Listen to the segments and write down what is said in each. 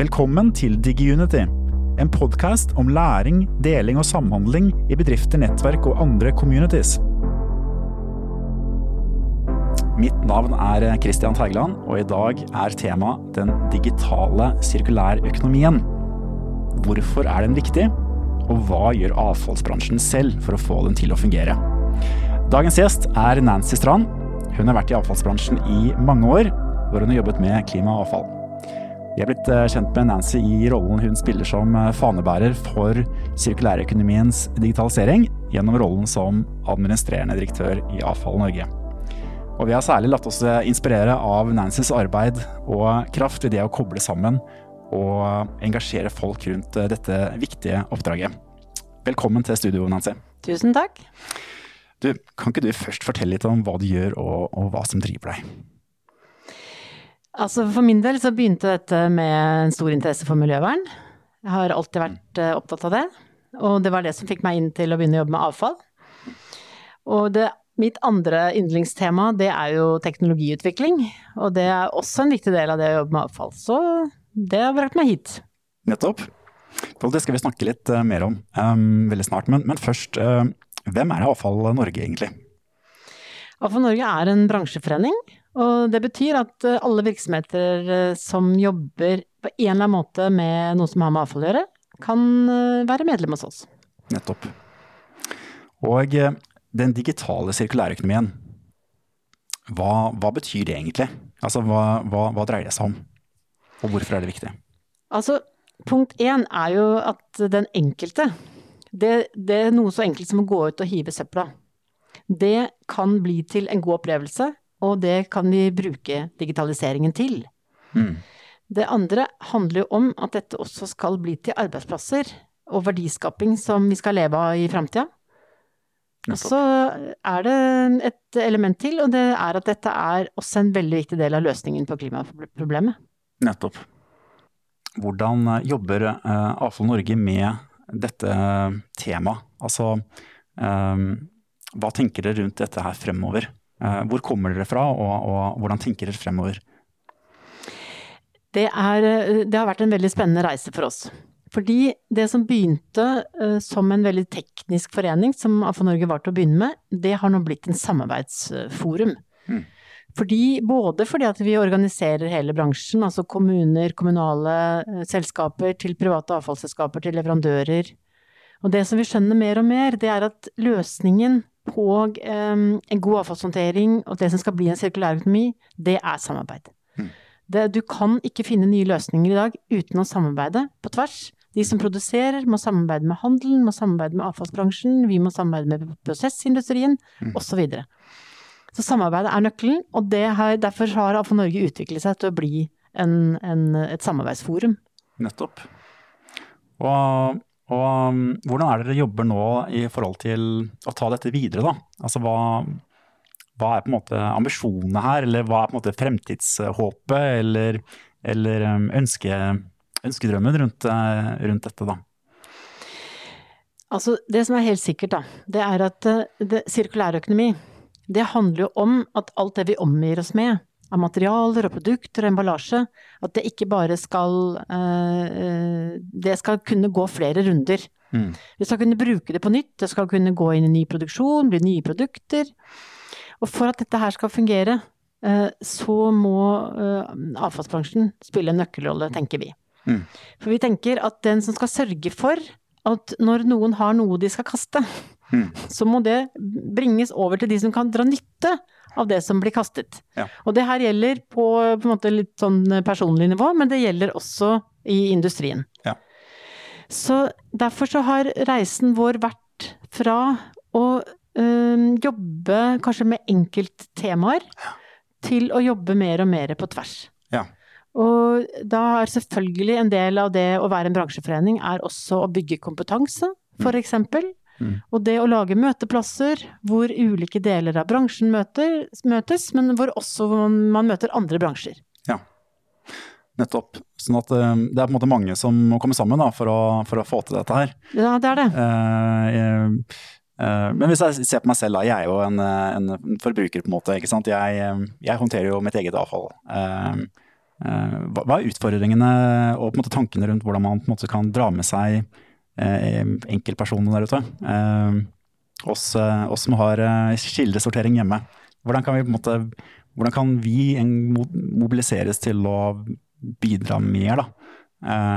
Velkommen til DigiUnity, en podkast om læring, deling og samhandling i bedrifter, nettverk og andre communities. Mitt navn er Christian Teigeland, og i dag er tema den digitale sirkulærøkonomien. Hvorfor er den viktig, og hva gjør avfallsbransjen selv for å få den til å fungere? Dagens gjest er Nancy Strand. Hun har vært i avfallsbransjen i mange år, hvor hun har jobbet med klima og avfall. Vi er blitt eh, kjent med Nancy i rollen hun spiller som eh, fanebærer for sirkulærøkonomiens digitalisering, gjennom rollen som administrerende direktør i Avfall Norge. Og vi har særlig latt oss eh, inspirere av Nancys arbeid og kraft i det å koble sammen og engasjere folk rundt dette viktige oppdraget. Velkommen til studio, Nancy. Tusen takk. Du, kan ikke du først fortelle litt om hva du gjør og, og hva som driver deg? Altså For min del så begynte dette med en stor interesse for miljøvern. Jeg har alltid vært uh, opptatt av det, og det var det som fikk meg inn til å begynne å jobbe med avfall. Og det, mitt andre yndlingstema det er jo teknologiutvikling, og det er også en viktig del av det å jobbe med avfall. Så det har brakt meg hit. Nettopp. Det skal vi snakke litt uh, mer om um, veldig snart, men, men først, uh, hvem er Avfall Norge egentlig? Avfall Norge er en bransjeforening og det betyr at eh, alle virksomheter eh, som jobber på en eller annen måte med noe som har med avfall å gjøre, kan eh, være medlem hos oss. Nettopp. Og den digitale sirkulærøkonomien, hva, hva betyr det egentlig? Altså hva, hva, hva, dreier det seg om, og hvorfor er det viktig? Altså, punkt én er jo at den enkelte, det, det er noe så enkelt som å gå ut og hive søpla. Det kan bli til en god opplevelse og det kan vi bruke digitaliseringen til. Mm. Det andre handler jo om at dette også skal bli til arbeidsplasser og verdiskaping som vi skal leve av i framtida. Og så er det et element til, og det er at dette er også en veldig viktig del av løsningen på klimaproblemet. Nettopp. Hvordan jobber uh, Avfall Norge med dette temaet? Altså, hva tenker dere rundt dette her fremover? Eh, hvor kommer dere fra, og, og hvordan tenker dere fremover? Det, er, eh, det, har vært en veldig spennende reise for oss. Fordi det som begynte uh, som en veldig teknisk forening, som AFA Norge var til å begynne med, det har nå blitt en samarbeidsforum. Mm. Fordi, både fordi at vi organiserer hele bransjen, altså kommuner, kommunale selskaper, til private avfallsselskaper, til leverandører. Og det som vi skjønner mer og mer, det er at løsningen på um, en god avfallshåndtering og det som skal bli en sirkulær økonomi, det er samarbeid. Mm. Det, du kan ikke finne nye løsninger i dag uten å samarbeide på tvers. De som produserer må samarbeide med handelen, må samarbeide med avfallsbransjen, vi må samarbeide med prosessindustrien mm. osv. Så, videre. så samarbeidet er nøkkelen, og har, derfor har Avfall Norge utviklet seg til å bli en, en, et samarbeidsforum. Nettopp. Og og um, hvordan er dere jobber nå i forhold til å ta dette videre, da? Altså hva, hva er på en måte ambisjonene her, eller hva er på en måte fremtidshåpet eller, eller um, ønske, ønskedrømmen rundt, uh, rundt, dette, da? Altså, det som er helt sikkert, da, det er at det, sirkulærøkonomi, det handler jo om at alt det vi omgir oss med, av materialer og produkter og emballasje. At det ikke bare skal uh, Det skal kunne gå flere runder. Mm. Vi skal kunne bruke det på nytt, det skal kunne gå inn i ny produksjon, bli nye produkter. Og for at dette her skal fungere, uh, så må avfallsbransjen spille en nøkkelrolle, tenker vi. Mm. For vi tenker at den som skal sørge for at når noen har noe de skal kaste, mm. så må det bringes over til de som kan dra nytte av det som blir kastet. Ja. Og det her gjelder på, på litt sånn personlig nivå, men det gjelder også i industrien. Ja. Så derfor så har reisen vår vært fra å øh, jobbe kanskje med enkelttemaer, ja. til å jobbe mer og mer på tvers. Ja. Og da er selvfølgelig en del av det å være en bransjeforening er også å bygge kompetanse, for mm. Og det å lage møteplasser hvor ulike deler av bransjen møter, møtes, men hvor også man møter andre bransjer. Ja, nettopp. Sånn at eh, det er på en måte mange som må komme sammen da, for, å, for, å, få til dette her. Ja, det er det. Eh, jeg, men hvis jeg ser på meg selv, da. Jeg er jo en, en forbruker, på en måte. ikke sant? Jeg, jeg, håndterer jo mitt eget avfall. Eh, hva, er utfordringene og på en måte tankene rundt hvordan man på en måte kan dra med seg eh, enkeltpersoner der ute? Eh, oss, oss, som har kildesortering hjemme. Hvordan kan vi, på en måte, hvordan kan vi mobiliseres til å bidra mer, da?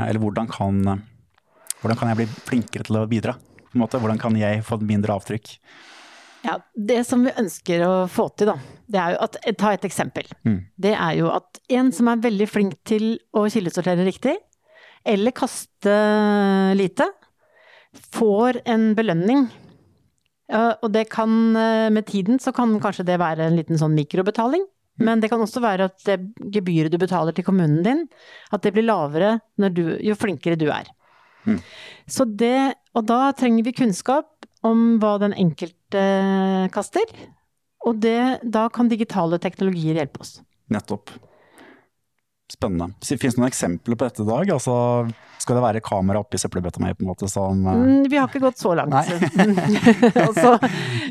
eller hvordan kan, hvordan kan jeg bli flinkere til å bidra? Hvordan kan jeg få mindre avtrykk? Ja, Det som vi ønsker å få til, da, det er jo at Ta et eksempel. Mm. Det er jo at en som er veldig flink til å kildesortere riktig, eller kaste lite, får en belønning. Og det kan med tiden så kan kanskje det være en liten sånn mikrobetaling. Mm. Men det kan også være at det gebyret du betaler til kommunen din, at det blir lavere du, jo flinkere du er. Mm. Så det, og da trenger vi kunnskap om hva den enkelte kaster. Og det, da kan digitale teknologier hjelpe oss. Nettopp. Spennende. Fins det noen eksempler på dette i dag? Altså, skal det være kamera oppi søppelbøtta mi på en måte som uh... Vi har ikke gått så langt. altså,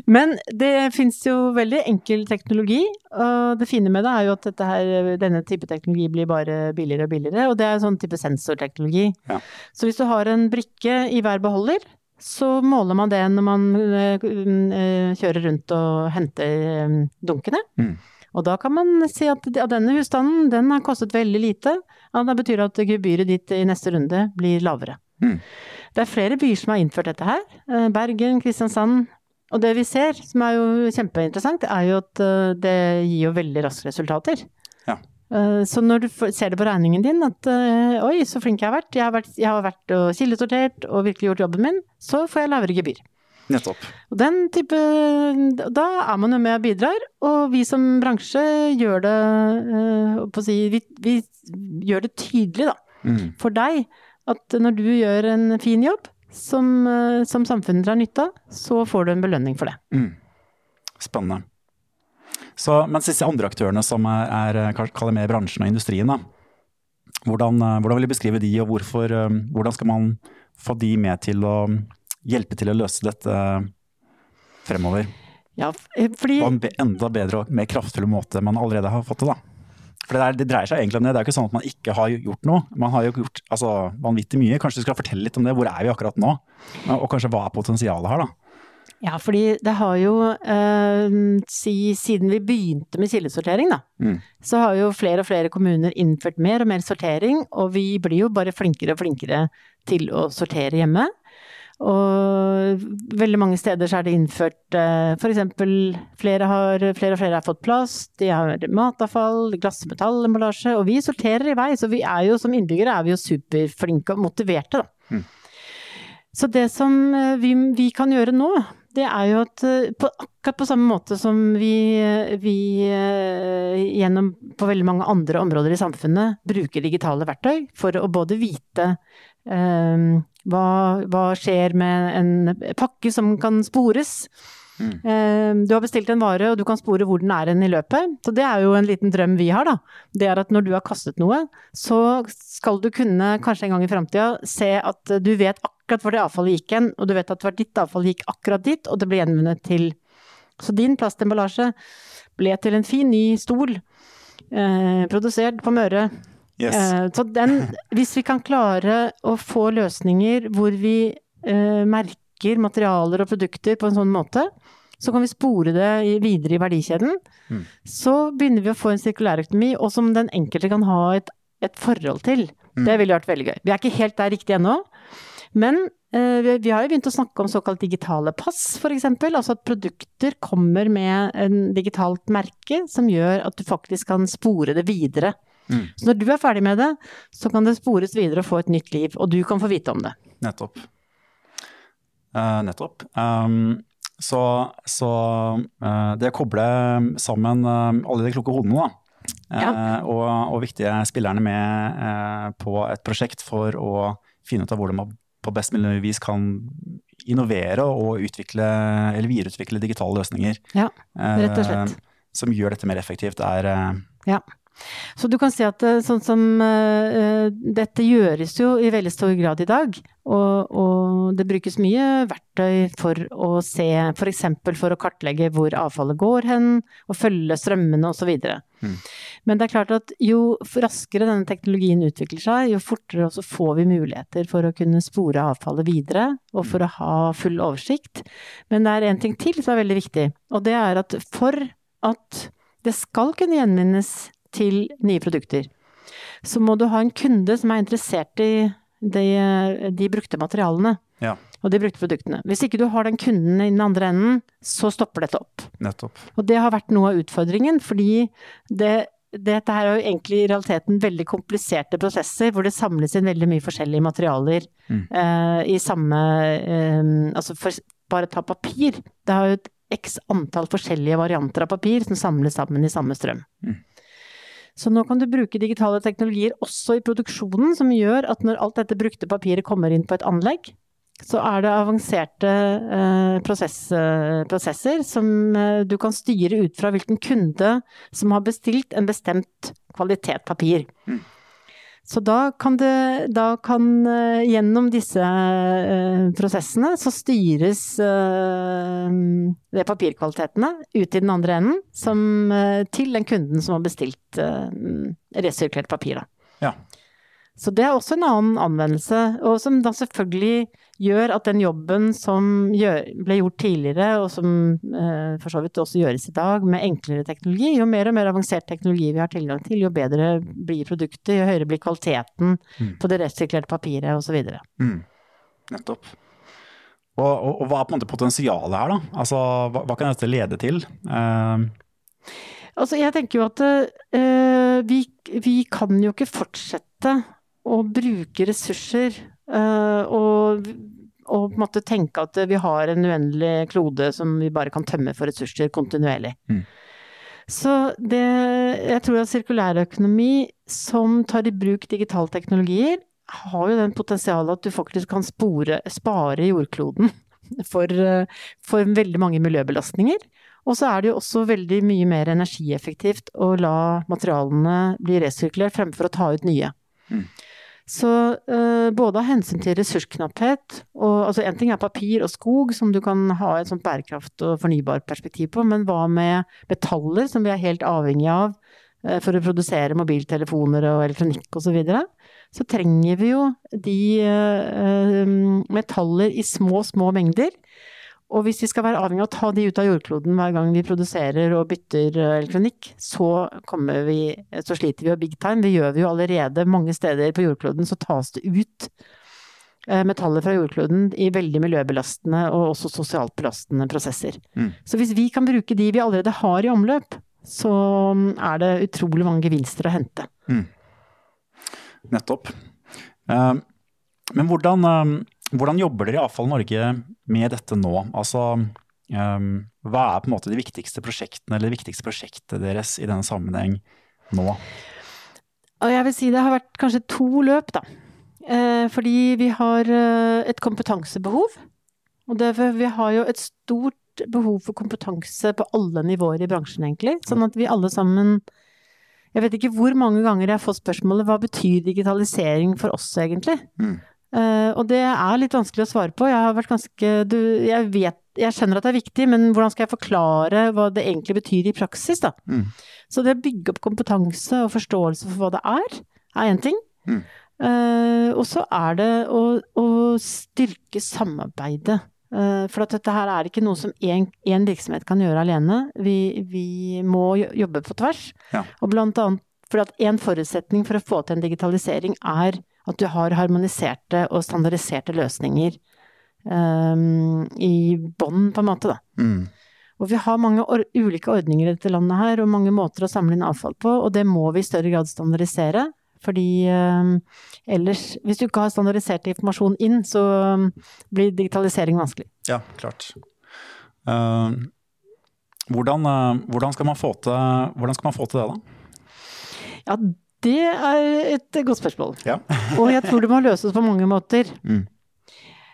men det fins jo veldig enkel teknologi. Og det fine med det er jo at her, denne type teknologi blir bare billigere og billigere. Og det er sånn type sensorteknologi. Ja. Så hvis du har en brikke i hver beholder, så måler man det når man uh, uh, kjører rundt og henter dunkene. Mm. Og da kan man si at denne husstanden den har kostet veldig lite. Ja, det betyr at gebyret ditt i neste runde blir lavere. Mm. Det er flere byer som har innført dette her. Bergen, Kristiansand. Og det vi ser, som er jo kjempeinteressant, er jo at det gir jo veldig raske resultater. Ja. så når du ser det på regningen din at eh, oi, så flink jeg har vært, jeg har vært, jeg har vært og kildesortert og virkelig gjort jobben min, så får jeg lavere gebyr. Nettopp. Den type Da er man jo med og bidrar, og vi som bransje gjør det uh, si, vi, vi, gjør det tydelig, da, mm. for deg at når du gjør en fin jobb som, uh, som samfunnet drar nytte av, så får du en belønning for det. Mm. Spennende. Så, mens disse andre aktørene som er, er med mer bransjen og industrien, da, hvordan, eh, hvordan, vil du beskrive de, og hvorfor, eh, hvordan skal man få de med til å hjelpe til å løse dette fremover? Ja, eh, fordi... På en enda bedre og mer kraftfull måte man allerede har fått det. da. For det, der, det, dreier seg egentlig om det. Det er jo ikke sånn at man ikke har gjort noe. Man har jo gjort altså, vanvittig mye. Kanskje du skal fortelle litt om det. Hvor er vi akkurat nå? Og kanskje hva er potensialet her, da? Ja, fordi det har jo eh, si, Siden vi begynte med kildesortering, da, mm. så har jo flere og flere kommuner innført mer og mer sortering. Og vi blir jo bare flinkere og flinkere til å sortere hjemme. Og veldig mange steder så er det innført eh, f.eks. Flere, flere og flere har fått plast, de har matavfall, glassmetallemballasje. og vi sorterer i vei, så vi er jo som innbyggere er vi jo superflinke og motiverte, da. Mm. Så det som eh, vi, vi kan gjøre nå, det er jo at eh, på, akkurat på samme måte som vi, vi gjennom på veldig mange andre områder i samfunnet bruker digitale verktøy for å både vite hva, hva, skjer med en pakke som kan spores. Mm. Um, du har bestilt en vare, og du kan spore hvor den er i løpet. Så det er jo en liten drøm vi har, da. Det er at når du har kastet noe, så skal du kunne kanskje en gang i framtida se at du vet akkurat hvor det avfallet gikk hen, og du vet at ditt avfall gikk akkurat dit, og det ble gjenvunnet til Så din plastemballasje ble til en fin, ny stol, eh, produsert på Møre. Yes. Eh, så den, hvis vi kan klare å få løsninger hvor vi eh, merker materialer og produkter på en sånn måte, så kan vi spore det videre i verdikjeden. Mm. Så begynner vi å få en sirkulærøkonomi, og som den enkelte kan ha et, et forhold til. Mm. Det ville vært veldig gøy. Vi er ikke helt der riktig ennå, men eh, vi har jo begynt å snakke om såkalt digitale pass, f.eks. Altså at produkter kommer med en digitalt merke som gjør at du faktisk kan spore det videre. Mm. Så når du er ferdig med det, så kan det spores videre og få et nytt liv. Og du kan få vite om det. Nettopp. Uh, nettopp. Um, så, så uh, det å koble sammen uh, alle de kloke hodene, da. Ja. Og, og, viktige spillerne med på et prosjekt for å finne ut av hvordan man på best mulig vis kan innovere og utvikle, eller videreutvikle digitale løsninger. Ja, rett og slett. Som gjør dette mer effektivt, er, ja. Så du kan si at eh, sånn som uh, Dette gjøres jo i veldig stor grad i dag. Og, og det brukes mye verktøy for å se, f.eks. For, for å kartlegge hvor avfallet går hen, og følge strømmene osv. Mm. Men det er klart at jo raskere denne teknologien utvikler seg, jo fortere også får vi muligheter for å kunne spore avfallet videre, og for å ha full oversikt. Men det er en ting til som er veldig viktig, og det er at for at det skal kunne gjenvinnes til nye produkter, så må du ha en kunde som er interessert i de, de brukte materialene. Ja. Og de brukte produktene. Hvis ikke du har den kunden i den andre enden, så stopper dette opp. Nettopp. Og det har vært noe av utfordringen, fordi det, dette her er jo egentlig i realiteten veldig kompliserte prosesser, hvor det samles inn veldig mye forskjellige materialer mm. eh, i samme eh, Altså for, bare ta papir. Det har jo et x antall forskjellige varianter av papir som samles sammen i samme strøm. Mm. Så nå kan du bruke digitale teknologier også i produksjonen, som gjør at når alt dette brukte papiret kommer inn på et anlegg, så er det avanserte eh, prosess, eh, prosesser som eh, du kan styre ut fra hvilken kunde som har bestilt en bestemt kvalitet papir. Mm. Så da kan det da kan uh, gjennom disse uh, prosessene så styres uh, det papirkvalitetene ut i den andre enden som, til den kunden som har bestilt resirkulert papir. Da. Ja. Så det er også en annen anvendelse, og som da selvfølgelig gjør at den jobben som gjør, ble gjort tidligere, og som eh, for så vidt også gjøres i dag, med enklere teknologi, jo mer og mer avansert teknologi vi har tilgang til, jo bedre blir produktet, jo høyere blir kvaliteten mm. på det resirkulerte papiret osv. Mm. Nettopp. Og, og, og, hva er på en måte potensialet her, da? Altså, hva, hva kan dette lede til? Uh... Altså, jeg tenker jo at uh, vi, vi kan jo ikke fortsette å bruke ressurser uh, og, og på en måte tenke at vi har en uendelig klode som vi bare kan tømme for ressurser kontinuerlig. Mm. Så det, jeg tror at sirkulærøkonomi som tar i bruk digitale teknologier, har jo den potensialet at du faktisk kan spore, spare jordkloden for, for veldig mange miljøbelastninger. Og så er det jo også veldig mye mer energieffektivt å la materialene bli resirkulert fremfor å ta ut nye. Mm. Så uh, både av hensyn til ressursknapphet og altså En ting er papir og skog, som du kan ha et sånt bærekraft- og fornybar perspektiv på, men hva med metaller, som vi er helt avhengig av uh, for å produsere mobiltelefoner og elektronikk osv.? Så, videre, så trenger vi jo de uh, metaller i små, små mengder og hvis vi skal være avhengig av å ta de ut av jordkloden hver gang vi produserer og bytter eh, elektronikk, så, vi, så sliter vi jo big time. Det gjør vi jo allerede mange steder på jordkloden, så tas det ut eh, metaller fra jordkloden i veldig miljøbelastende og også sosialt belastende prosesser. Mm. Så hvis vi kan bruke de vi allerede har i omløp, så mm, er det utrolig mange gevinster å hente. Mm. Nettopp. Uh, men hvordan, hvordan jobber dere i Avfall Norge med dette nå? Altså, um, hva er på en måte de viktigste prosjektene eller det viktigste prosjektet deres i denne sammenheng nå? Og jeg vil si det har vært kanskje to løp, da. Eh, fordi vi har eh, et kompetansebehov. Og det, vi har jo et stort behov for kompetanse på alle nivåer i bransjen, egentlig. Sånn at vi alle sammen Jeg vet ikke hvor mange ganger jeg har fått spørsmålet hva betyr digitalisering for oss, egentlig? Mm. Uh, og det er litt vanskelig å svare på. Jeg har vært ganske du, jeg vet jeg skjønner at det er viktig, men hvordan skal jeg forklare hva det egentlig betyr i praksis, da? Mm. Så det å bygge opp kompetanse og forståelse for hva det er, er én ting. Mm. Uh, og så er det å, å styrke samarbeidet. Uh, for at dette her er ikke noe som én virksomhet kan gjøre alene. Vi, vi må jobbe på tvers. Ja. Og blant annet fordi at en forutsetning for å få til en digitalisering er at du har harmoniserte og standardiserte løsninger um, i bånn, på en måte, da. Mm. Og vi har mange or ulike ordninger i dette landet her, og mange måter å samle inn avfall på, og det må vi i større grad standardisere. Fordi um, ellers, hvis du ikke har standardisert informasjon inn, så um, blir digitalisering vanskelig. Ja, klart. Uh, hvordan, uh, hvordan, skal til, hvordan, skal man få til, det, da? Ja, det er et godt spørsmål. Ja. og jeg tror det må løses på mange måter. Mm.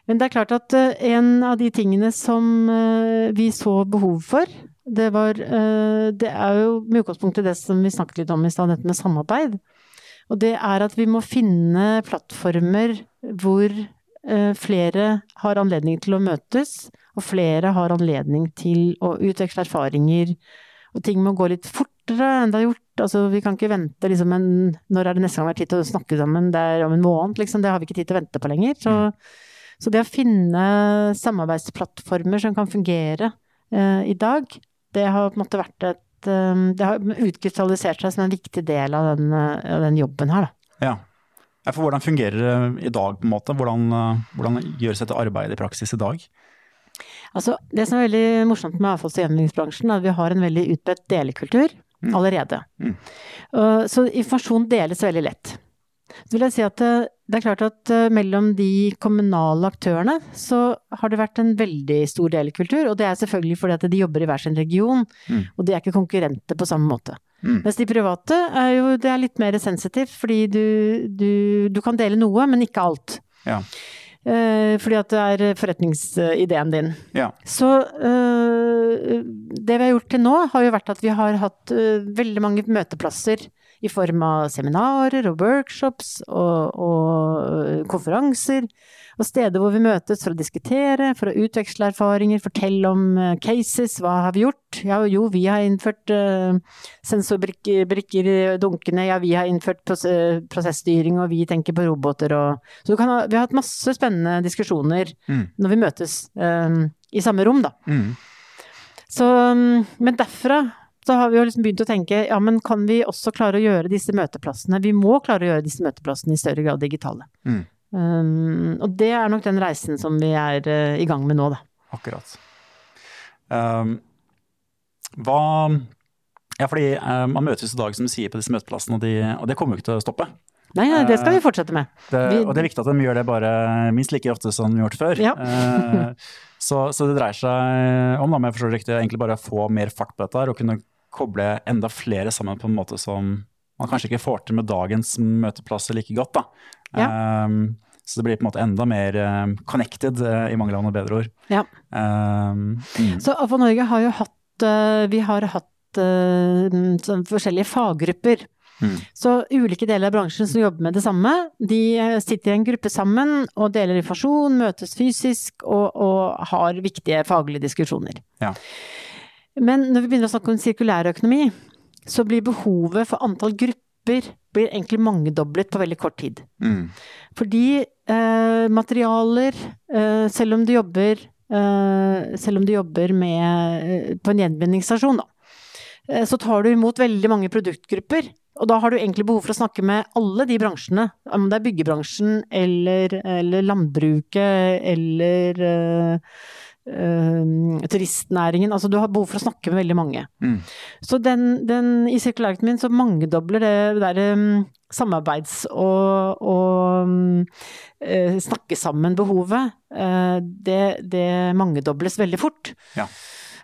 Men det er klart at eh, en av de tingene som eh, vi så behov for det var Det er jo med utgangspunkt i det som vi snakket litt om i stad, dette med samarbeid. Og det er at vi må finne plattformer hvor flere har anledning til å møtes, og flere har anledning til å utveksle erfaringer. Og ting må gå litt fortere enn det har gjort. Altså, vi kan ikke vente liksom en Når er det neste gang vi har tid til å snakke sammen? Det er om en måned, liksom. Det har vi ikke tid til å vente på lenger. Så, mm. så det å finne samarbeidsplattformer som kan fungere eh, i dag, det har på en måte vært et eh, Det har utkrystallisert seg som en viktig del av den, eh, av den jobben her, da. Ja. For hvordan fungerer det i dag, på en måte? Hvordan, eh, hvordan gjøres dette arbeidet i praksis i dag? Altså, det som er veldig morsomt med avfalls- og gjenvinningsbransjen, er at vi har en veldig utbredt delekultur mm. allerede. Mm. Så informasjon deles veldig lett. Så vil jeg si at det, det er klart at uh, mellom de kommunale aktørene så har det vært en veldig stor delekultur, og det er selvfølgelig fordi at de jobber i hver sin region, mm. og de er ikke konkurrenter på samme måte. Mm. Mens de private er jo det er litt mer sensitivt, fordi du, du, du kan dele noe, men ikke alt. Ja. Eh, fordi at det er forretningsideen din. Ja. Så eh, det vi har gjort til nå, har jo vært at vi har hatt eh, veldig mange møteplasser i form av seminarer og workshops og, og konferanser og steder hvor vi møtes for å diskutere, for å utveksle erfaringer, fortelle om uh, cases, hva har vi gjort? Ja, jo, vi har innført uh, sensorbrikker i dunkene, ja, vi har innført prosessstyring, og vi tenker på roboter og Så ha, vi har hatt masse spennende diskusjoner mm. når vi møtes um, i samme rom, da. Mm. Så, um, men derfra så har vi jo liksom begynt å tenke ja, men kan vi også klare å gjøre disse møteplassene Vi må klare å gjøre disse møteplassene i større grad digitale. Mm. Um, og det er nok den reisen som vi er uh, i gang med nå, da. Akkurat. Um, hva Ja, fordi uh, man møtes i dag, som du sier, på disse møteplassene, og, de, og det kommer jo ikke til å stoppe. Nei, ja, det skal vi fortsette med. Det, og det er viktig at de gjør det bare minst like ofte som de har gjort før. Ja. så, så, det dreier seg om, med jeg riktig, egentlig bare å få mer fart på dette og kunne koble enda flere sammen på en måte som man kanskje ikke får til med dagens møteplasser like godt. Ja. Um, så det blir på en måte enda mer um, connected, uh, i mangel av noe bedre ord. Ja. Um, mm. Så for Norge har jo hatt uh, Vi har hatt sånn, forskjellige faggrupper. Mm. Så ulike deler av bransjen som jobber med det samme, de sitter i en gruppe sammen og deler informasjon, møtes fysisk og, og har viktige faglige diskusjoner. Ja. Men når vi begynner å snakke om sirkulærøkonomi, så blir behovet for antall grupper blir egentlig mangedoblet på veldig kort tid. Mm. Fordi eh, materialer, eh, selv om du jobber eh, selv om du jobber med, eh, på en gjenvinningsstasjon, da, eh, så tar du imot veldig mange produktgrupper. Og da har du egentlig behov for å snakke med alle de bransjene. Om det er byggebransjen eller, eller landbruket eller uh, turistnæringen. Altså du har behov for å snakke med veldig mange. Mm. Så den, den, i sirkulærøkonomien så mangedobler det der um, samarbeids- og, og um, snakke sammen-behovet. Uh, det, det mangedobles veldig fort. Ja.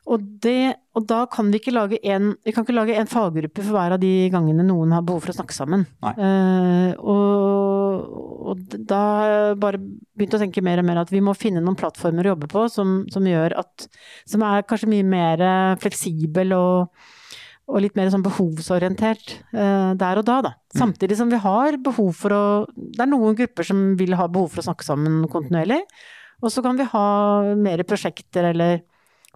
Og, det, og, da kan vi ikke lage en Vi kan ikke lage en faggruppe for hver av de gangene noen har behov for å snakke sammen. Uh, og, og, da har jeg bare begynt å tenke mer og mer at vi må finne noen plattformer å jobbe på som, som gjør at Som er kanskje mye mer fleksibel og, og litt mer sånn behovsorientert uh, der og da, da. Mm. Samtidig som vi har behov for å Det er noen grupper som vil ha behov for å snakke sammen kontinuerlig. Og så kan vi ha mer prosjekter eller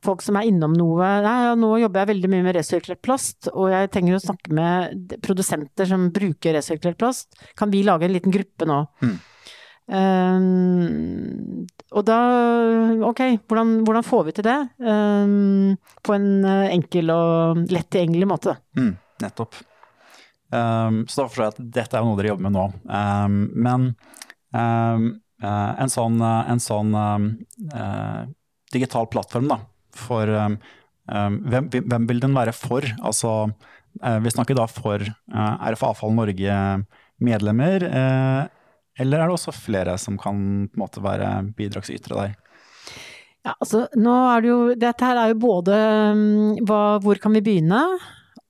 folk som er innom noe. Nei, nå jobber jeg veldig mye med resirkulert plast, og jeg trenger å snakke med produsenter som bruker resirkulert plast. Kan vi lage en liten gruppe nå? Mm. Um, og da, ok, hvordan, hvordan, får vi til det? Um, på en eh, enkel og lett tilgjengelig måte. Mm, nettopp. Um, så da forstår jeg at dette er noe dere jobber med nå. men uh, en sånn, en sånn digital plattform, da, for um, um, hvem, hvem, vil den være for? Altså, uh, vi snakker da for uh, Er Avfall Norge-medlemmer, uh, eller er det også flere som kan måte være bidragsytere der? Ja, altså, er det jo, dette her er jo både um, hva, hvor kan vi begynne,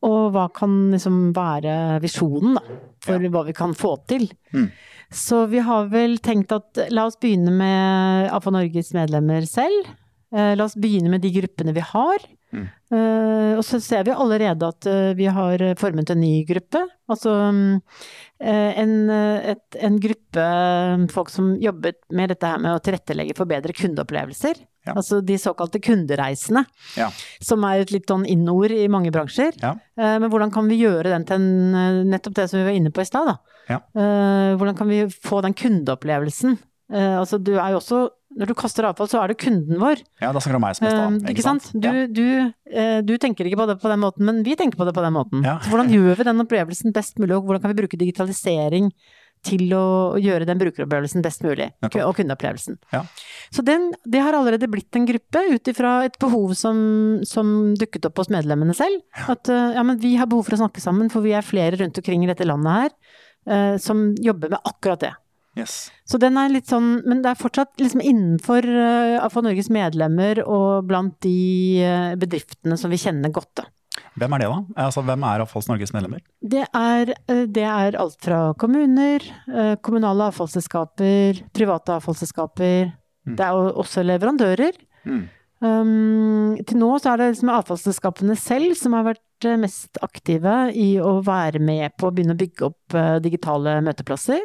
og hva kan liksom være visjonen da, for ja. hva vi kan få til. Mm. Så vi har vel tenkt at la oss begynne med AFA Norges medlemmer selv. Eh, la oss begynne med de gruppene vi har. Mm. Uh, og så ser vi allerede at uh, vi har formet en ny gruppe. Altså um, en, et, en, gruppe folk som jobbet med dette her med å tilrettelegge for bedre kundeopplevelser. Ja. Altså de såkalte kundereisene, ja. som er et litt sånn innord i mange bransjer. Ja. Men hvordan kan vi gjøre den til en, nettopp det som vi var inne på i stad, da. hvordan kan vi få den kundeopplevelsen? altså du er jo også når du kaster avfall, så er det kunden vår. Ja, da snakker du om meg som er sta. Ikke, ikke sant? Du, ja. du, eh, du, tenker ikke på det på den måten, men vi tenker på det på den måten. Ja. Så hvordan gjør vi den opplevelsen best mulig, og hvordan kan vi bruke digitalisering til å gjøre den brukeropplevelsen best mulig, og kundeopplevelsen. Ja. Så den, det har allerede blitt en gruppe ut ifra et behov som, som, dukket opp hos medlemmene selv. At eh, ja, men vi har behov for å snakke sammen, for vi er flere rundt omkring i dette landet her eh, som jobber med akkurat det. Yes. Så den er litt sånn Men det er fortsatt liksom innenfor uh, eh, Norges medlemmer og blant de uh, bedriftene som vi kjenner godt, da. Hvem er det, da? Altså, hvem er Avfalls Norges medlemmer? Det er, uh, det er alt fra kommuner, kommunale avfallsselskaper, private avfallsselskaper. Mm. Det er også leverandører. Mm. Um, til nå så er det liksom avfallsselskapene selv som har vært mest aktive i å være med på å begynne å bygge opp digitale møteplasser.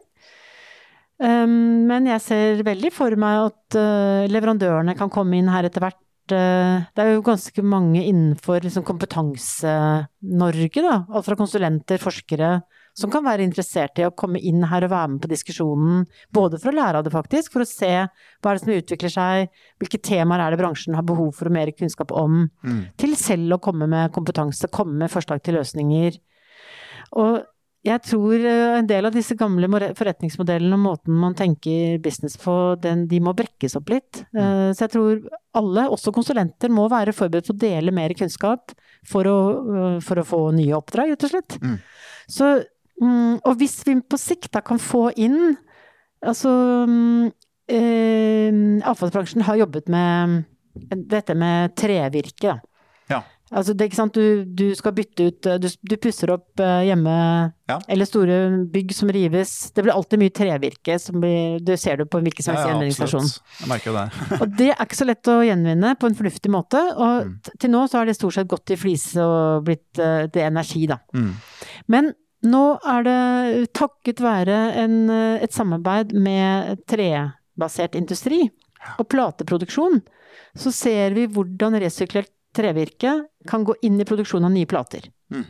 Um, men jeg ser veldig for meg at uh, leverandørene kan komme inn her etter hvert. Uh, det er jo ganske mange innenfor liksom, Kompetanse-Norge, da. Alt fra konsulenter, forskere, som kan være interessert i å komme inn her og være med på diskusjonen. Både for å lære av det, faktisk, for å se hva er det som utvikler seg, hvilke temaer er det bransjen har behov for mer kunnskap om, mm. til selv å komme med kompetanse, komme med forslag til løsninger. Og jeg tror eh, en del av disse gamle forretningsmodellene og måten man tenker business på, den, de må brekkes opp litt. Mm. Eh, så jeg tror alle, også konsulenter, må være forberedt på å dele mer kunnskap for å, eh, for å få nye oppdrag, rett og slett. Mm. Så, mm, og hvis vi på sikt da kan få inn Altså eh, Avfallsbransjen har jobbet med dette med trevirke. Da. Ja. Altså, det? Du, du, skal bytte ut Du, du pusser opp uh, hjemme, ja. eller store bygg som rives. Det blir alltid mye trevirke, som blir, du ser du på en hvilken som helst ja, gjenvinningsstasjon. Jeg merker det. og det er ikke så lett å gjenvinne på en fornuftig måte. Og mm. til nå så har det stort sett gått i flise og blitt uh, til energi, da. Mm. Men nå er det takket være en, et samarbeid med trebasert industri og plateproduksjon, så ser vi hvordan resirkulert trevirke kan gå inn i produksjon av nye plater. Mm.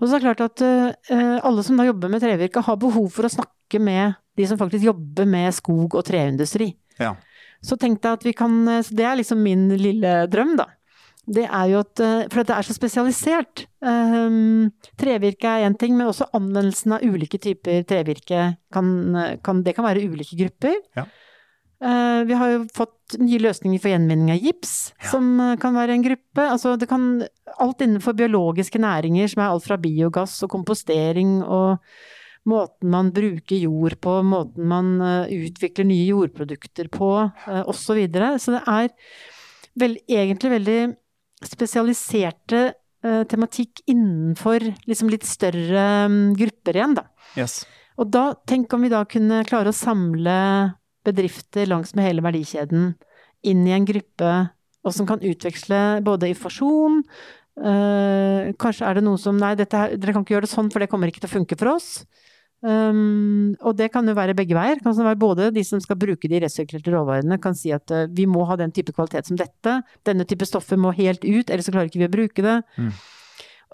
Og så er det klart at uh, alle som da jobber med trevirke, har behov for å snakke med de som faktisk jobber med skog- og treindustri. Ja. Så tenkte jeg at vi kan eh, Det er liksom min lille drøm, da. Det er jo at For det er så spesialisert. Um, trevirke er én ting, men også anvendelsen av ulike typer trevirke kan, kan Det kan være ulike grupper. Ja. Uh, vi har jo fått nye løsninger for gjenvinning av gips, ja. som uh, kan være en gruppe. Altså det kan Alt innenfor biologiske næringer, som er alt fra biogass og kompostering og måten man bruker jord på, måten man uh, utvikler nye jordprodukter på, osv. Så, videre. så det er vel, egentlig veldig spesialiserte tematikk innenfor liksom litt større um, grupper igjen, da. Yes. Og da, tenk om vi da kunne klare å samle bedrifter langs med hele verdikjeden inn i en gruppe, og som kan utveksle både informasjon øh, Kanskje er det noe som Nei, dette, dere kan ikke gjøre det sånn, for det kommer ikke til å funke for oss. Um, og det kan jo være begge veier. Kan være både de som skal bruke de resirkulerte råvarene, kan si at uh, vi må ha den type kvalitet som dette. Denne type stoffer må helt ut, ellers så klarer ikke vi å bruke det. Mm.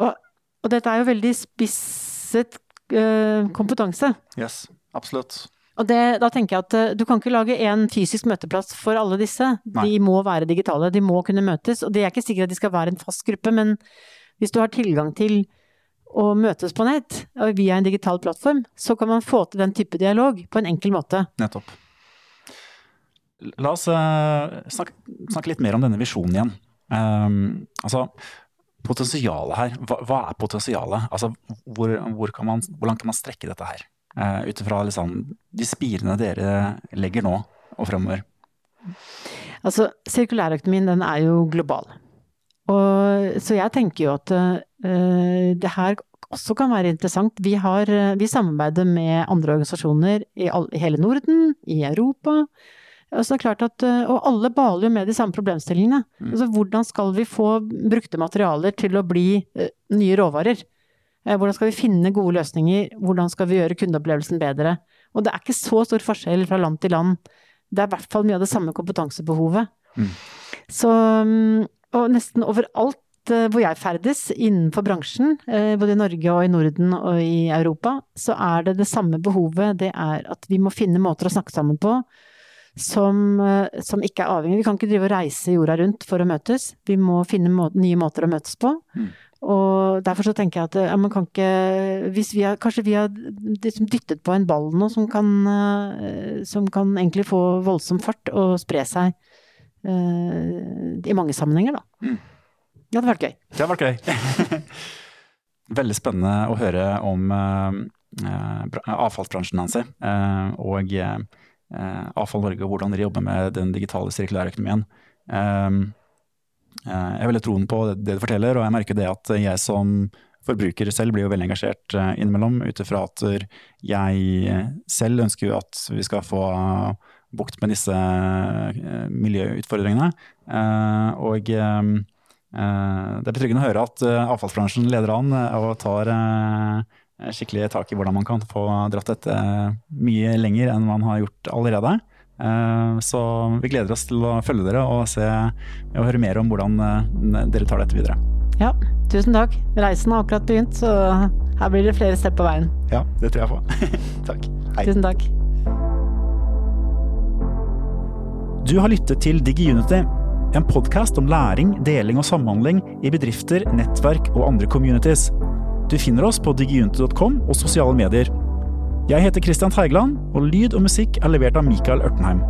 Og, og, dette er jo veldig spisset uh, kompetanse. Yes, absolutt. Og det, da tenker jeg at eh, du kan ikke lage en fysisk møteplass for alle disse. Nei. De må være digitale, de må kunne møtes. Og det er ikke sikkert at de skal være en fast gruppe, men hvis du har tilgang til å møtes på nett via en digital plattform, så kan man få til den type dialog på en enkel måte. Nettopp. La oss uh, snakke, snakke, litt mer om denne visjonen igjen. Um, altså, potensialet her. Hva, hva er potensialet? Altså, hvor, hvor, man, hvor langt kan man strekke dette her? Uh, ut ifra liksom, de spirene dere legger nå og fremover? Altså, sirkulærøkonomien den er jo global. Og, så jeg tenker jo at uh, det her også kan være interessant. Vi, har, vi samarbeider med andre organisasjoner i, all, i hele Norden, i Europa. Altså det er klart at, og alle baler jo med de samme problemstillingene. Mm. Altså hvordan skal vi få brukte materialer til å bli nye råvarer? Hvordan skal vi finne gode løsninger? Hvordan skal vi gjøre kundeopplevelsen bedre? Og det er ikke så stor forskjell fra land til land. Det er i hvert fall mye av det samme kompetansebehovet. Mm. Så, mm, og nesten overalt eh, hvor jeg ferdes innenfor bransjen, eh, både i Norge og i Norden og i Europa, så er det det samme behovet. Det er at vi må finne måter å snakke sammen på som, eh, som ikke er avhengig. Vi kan ikke drive og reise jorda rundt for å møtes. Vi må finne må nye måter å møtes på. Mm. Og derfor så tenker jeg at ja, man kan ikke Hvis vi har Kanskje vi har liksom dyttet på en ball nå som kan, uh, som kan egentlig få voldsom fart og spre seg uh, i mange sammenhenger, da. Mm. Det hadde vært gøy. Det hadde vært gøy. Veldig spennende å høre om uh, avfallsbransjen, Nancy. og Avfall Norge og hvordan dere jobber med den digitale sirkulærøkonomien. Um, Eh, jeg har veldig troen på det, du forteller, og jeg merker det at jeg som forbruker selv blir jo veldig engasjert eh, innimellom, ut ifra at jeg selv ønsker jo at vi skal få bukt med disse eh, miljøutfordringene. Og det er betryggende å høre at avfallsbransjen leder an og tar skikkelig tak i hvordan man kan få dratt dette mye lenger enn man har gjort allerede. Eh, så vi gleder oss til å følge dere og, se, og høre mer om hvordan eh, dere tar dette videre. Ja, tusen takk. Reisen har akkurat begynt, så her blir det flere steg på veien. Ja, det tror jeg på. takk. Hei. Tusen takk. Du har lyttet til DigiUnity, en podkast om læring, deling og samhandling i bedrifter, nettverk og andre communities. Du finner oss på digiunity.com og sosiale medier. Jeg heter Christian Teigland, og lyd og musikk er levert av Mikael Ørtenheim.